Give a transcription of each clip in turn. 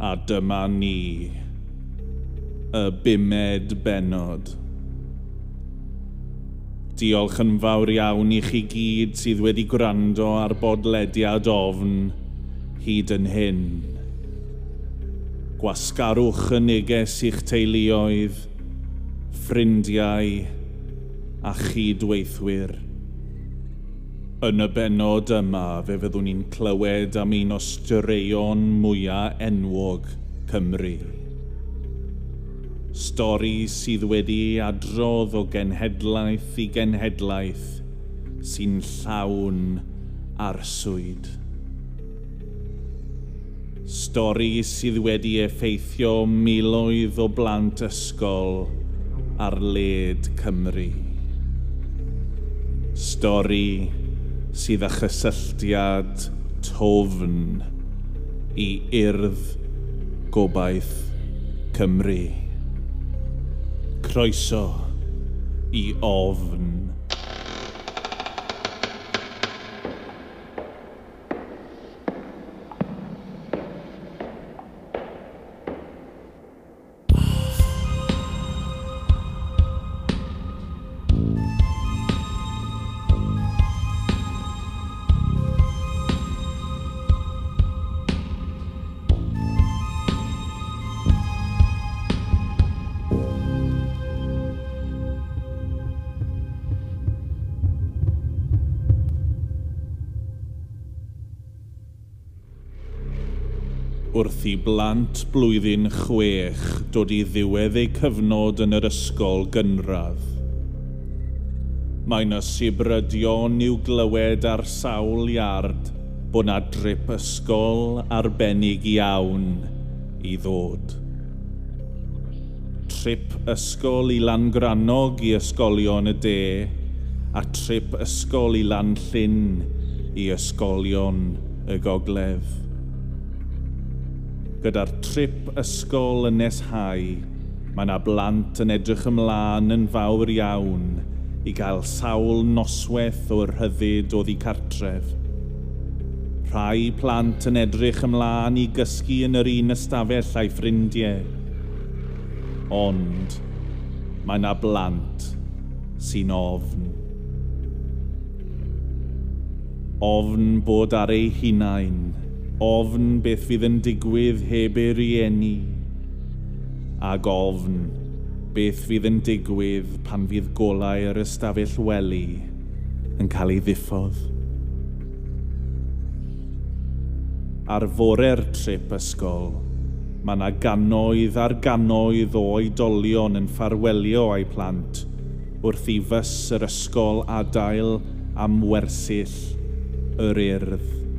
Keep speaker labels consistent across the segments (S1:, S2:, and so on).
S1: a dyma ni, y bumed benod. Diolch yn fawr iawn i chi gyd sydd wedi gwrando ar bodlediad ofn hyd yn hyn. Gwasgarwch y neges i'ch teuluoedd, ffrindiau a chydweithwyr. weithwyr Yn y benod yma, fe fyddwn ni'n clywed am un o straeon mwyaf enwog Cymru. Stori sydd wedi adrodd o genhedlaeth i genhedlaeth sy'n llawn arswyd. Stori sydd wedi effeithio miloedd o blant ysgol ar led Cymru. Stori sydd â chysylltiad tofn i urdd gobaith Cymru. Croeso i ofn. wrth i blant blwyddyn chwech dod i ddiwedd eu cyfnod yn yr ysgol gynradd. Mae'n na i'w glywed ar sawl iard bod na drip ysgol arbennig iawn i ddod. Trip ysgol i Langranog i ysgolion y de a trip ysgol i Lanllyn i ysgolion y gogledd gyda'r trip ysgol yn neshau, mae yna blant yn edrych ymlaen yn fawr iawn i gael sawl noswaith o'r rhyddid o cartref. Rhai plant yn edrych ymlaen i gysgu yn yr un ystafell a'i ffrindiau. Ond, mae yna blant sy'n ofn. Ofn bod ar ei hunain ofn beth fydd yn digwydd heb ei rieni, ac ofn beth fydd yn digwydd pan fydd golau yr ystafell wely yn cael ei ddiffodd. Ar fore'r trip ysgol, mae yna ganoedd ar ganoedd o oedolion yn ffarwelio a'i plant wrth i fys yr ysgol adael am wersyll yr urdd.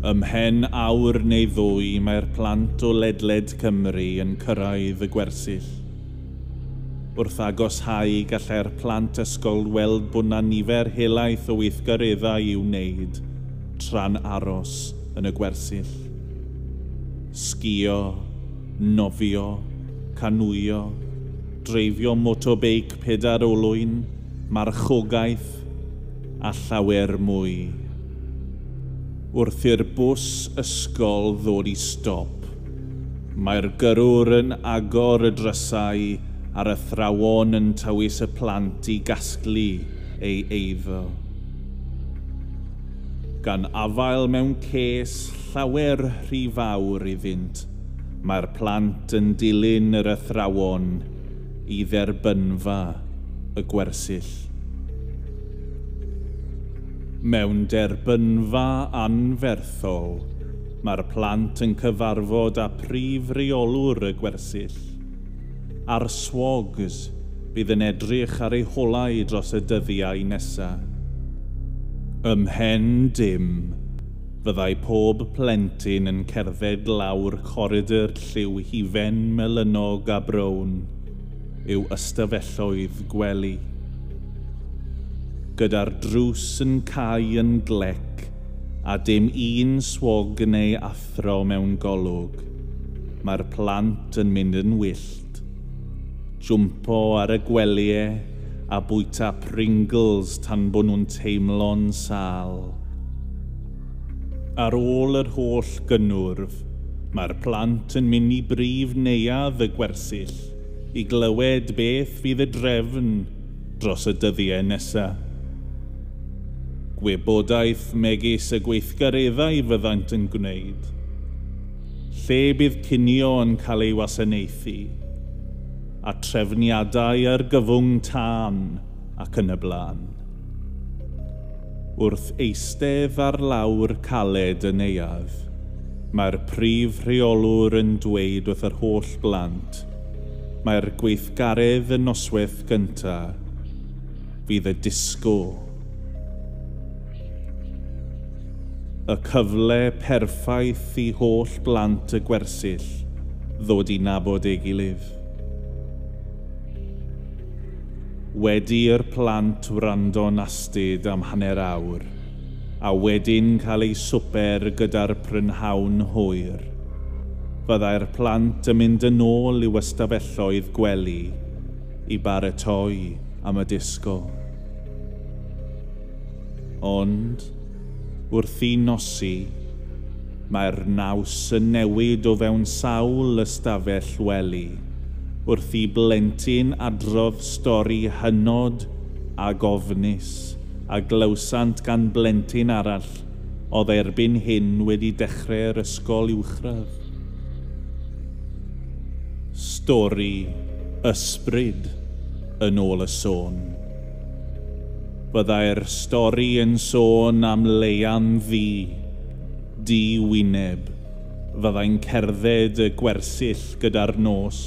S1: Ymhen awr neu ddwy mae'r plant o ledled Cymru yn cyrraedd y gwersyll. Wrth agos hau gallai'r plant ysgol weld bod na nifer helaeth o weithgareddau i'w wneud tra'n aros yn y gwersyll. Sgio, nofio, canwio, dreifio motobeic pedar olwyn, marchogaeth a llawer mwy wrth i'r bws ysgol ddod i stop. Mae'r gyrwr yn agor y drysau a'r athrawon yn tywys y plant i gasglu ei eiddo. Gan afael mewn ces llawer rhy fawr iddynt, mae'r plant yn dilyn yr athrawon i dderbynfa y gwersyll mewn derbynfa anferthol, mae'r plant yn cyfarfod â prif reolwr y gwersyll. A'r swogs bydd yn edrych ar ei holau dros y dyddiau nesaf. Ymhen dim, fyddai pob plentyn yn cerdded lawr coridor lliw hifen melynog a brown, yw ystafelloedd gwely gyda'r drws yn cael yn glec, a dim un swog neu athro mewn golwg. Mae'r plant yn mynd yn wyllt. Jwmpo ar y gweliau a bwyta Pringles tan bod nhw'n teimlo'n sal. Ar ôl yr holl gynnwrf, mae'r plant yn mynd i brif neuaf y gwersyll i glywed beth fydd y drefn dros y dyddiau nesaf gwybodaeth megis y gweithgareddau fyddant yn gwneud. Lle bydd cynio yn cael ei wasanaethu, a trefniadau ar gyfwng tân ac yn y blaen. Wrth eistedd ar lawr caled yn neuaf, mae'r prif rheolwr yn dweud wrth yr holl blant, mae'r gweithgaredd y noswaith gyntaf, fydd y disgo y cyfle perffaith i holl blant y gwersyll ddod i nabod ei gilydd. Wedi'r plant wrando astyd am hanner awr, a wedyn cael ei swper gyda'r prynhawn hwyr. Fyddai'r plant yn mynd yn ôl i'w ystafelloedd gwely i baratoi am y disgo. Ond, wrth i nosi, mae'r naws yn newid o fewn sawl ystafell wely, wrth i blentyn adrodd stori hynod a gofnus a glawsant gan blentyn arall oedd erbyn hyn wedi dechrau'r ysgol uwchradd. Stori ysbryd yn ôl y sôn byddai'r stori yn sôn am leian ddi, di wyneb, fyddai'n cerdded y gwersyll gyda'r nos.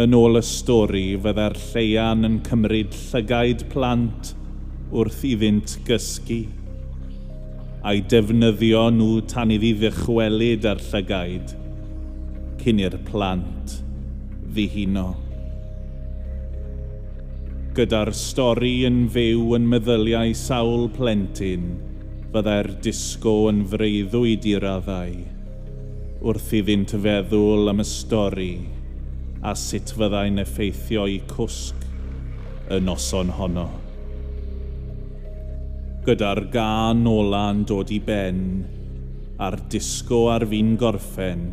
S1: Yn ôl y stori, fyddai'r lleian yn cymryd llygaid plant wrth iddynt gysgu a'i defnyddio nhw tan iddi ddychwelyd ar llygaid cyn i'r plant ddihuno gyda'r stori yn fyw yn meddyliau sawl plentyn, fyddai'r disgo yn freuddwyd i raddau, wrth iddynt feddwl am y stori a sut fyddai'n effeithio i cwsg y noson honno. Gyda'r gan ola'n dod i ben, a'r disgo ar fi'n gorffen,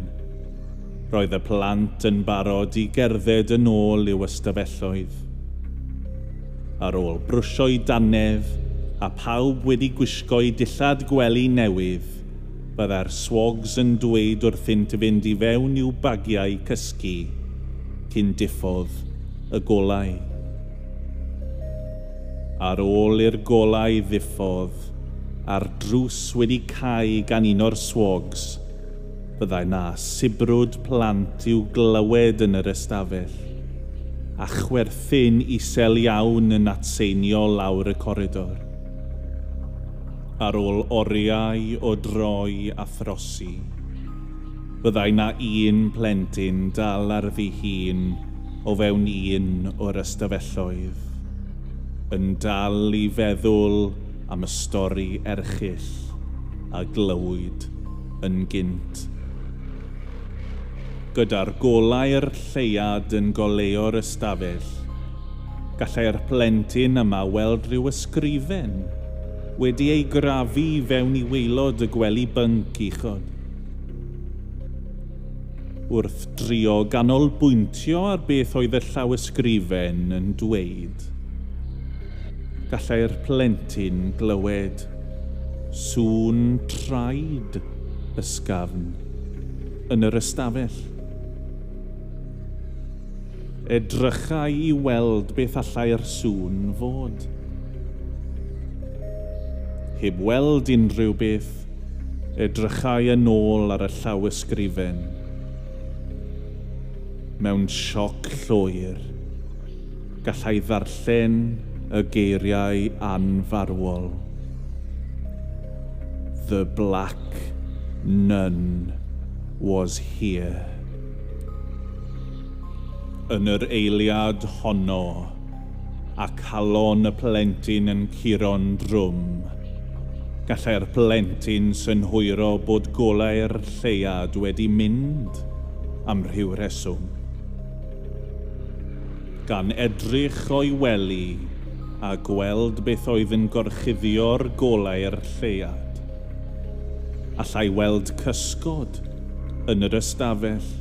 S1: roedd y plant yn barod i gerdded yn ôl i'w ystafelloedd ar ôl brwsio'i danef a pawb wedi gwisgo'i dillad gwely newydd, byddai'r swogs yn dweud wrthynt fynd i fewn i'w bagiau cysgu cyn diffodd y golau. Ar ôl i'r golau ddiffodd, a'r drws wedi cael gan un o'r swogs, byddai na sibrwd plant i'w glywed yn yr ystafell a chwerthin isel iawn yn atseinio lawr y coridor. Ar ôl oriau o droi a throsi, byddai na un plentyn dal ar ddi hun o fewn un o'r ystafelloedd, yn dal i feddwl am y stori erchill a glywyd yn gynt gyda'r golau'r lleiad yn goleo'r ystafell. Gallai'r plentyn yma weld rhyw ysgrifen wedi ei grafu fewn i weilod y gwely bync uchod. Wrth drio ganolbwyntio ar beth oedd y llawysgrifen yn dweud, gallai'r plentyn glywed sŵn traed ysgafn yn yr ystafell edrychai i weld beth allai'r sŵn fod. Heb weld unrhyw beth, edrychai yn ôl ar y llawysgrifen. Mewn sioc llwyr, gallai ddarllen y geiriau anfarwol. The Black Nun was here yn yr eiliad honno, a calon y plentyn yn curo'n drwm. Gallai'r plentyn synhwyro bod golau'r lleiad wedi mynd am rhyw reswm. Gan edrych o'i wely a gweld beth oedd yn gorchuddio'r golau'r lleiad, allai weld cysgod yn yr ystafell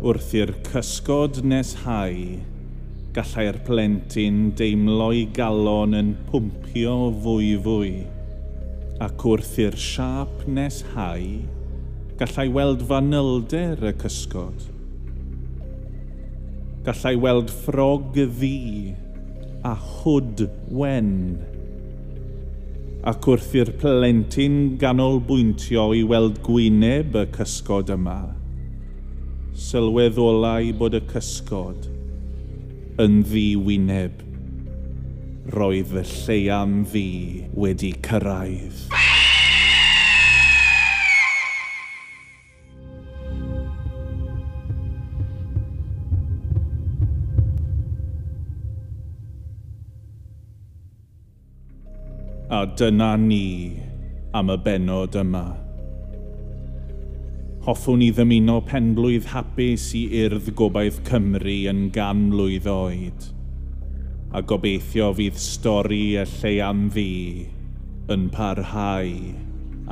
S1: wrth i'r cysgod nes hau, gallai'r plentyn deimlo'i galon yn pwmpio fwy fwy, ac wrth i'r siap nes hau, gallai weld fanylder y cysgod. Gallai weld ffrog ddi a hwd wen, ac wrth i'r plentyn ganolbwyntio i weld gwyneb y cysgod yma, sylweddolau bod y cysgod yn ddiwyneb roedd fy lleiam fi wedi cyrraedd. A dyna ni am y benod yma. Hoffwn i ddymuno penblwydd hapus i Urdd Gobaith Cymru yn gan mlwydd oed. A gobeithio fydd stori y lle am fi yn parhau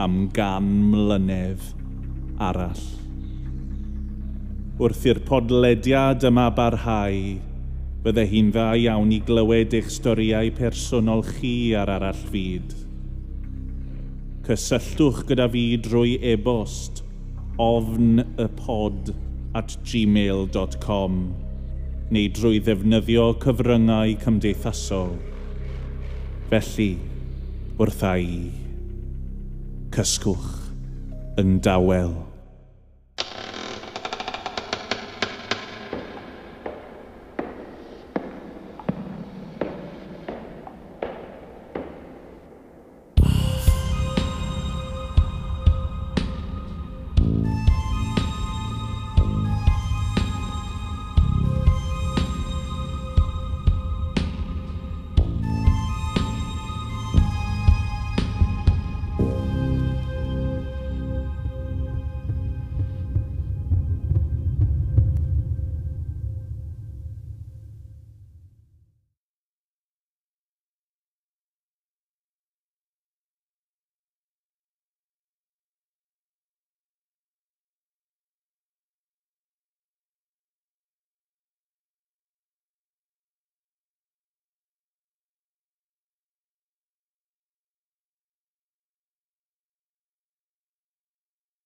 S1: am gan mlynedd arall. Wrth i'r podlediad yma barhau, bydde hi'n dda iawn i glywed eich storiau personol chi ar arall fyd. Cysylltwch gyda fi drwy e-bost ofnypod at gmail.com neu drwy ddefnyddio cyfryngau cymdeithasol. Felly, wrthai, cysgwch yn dawel.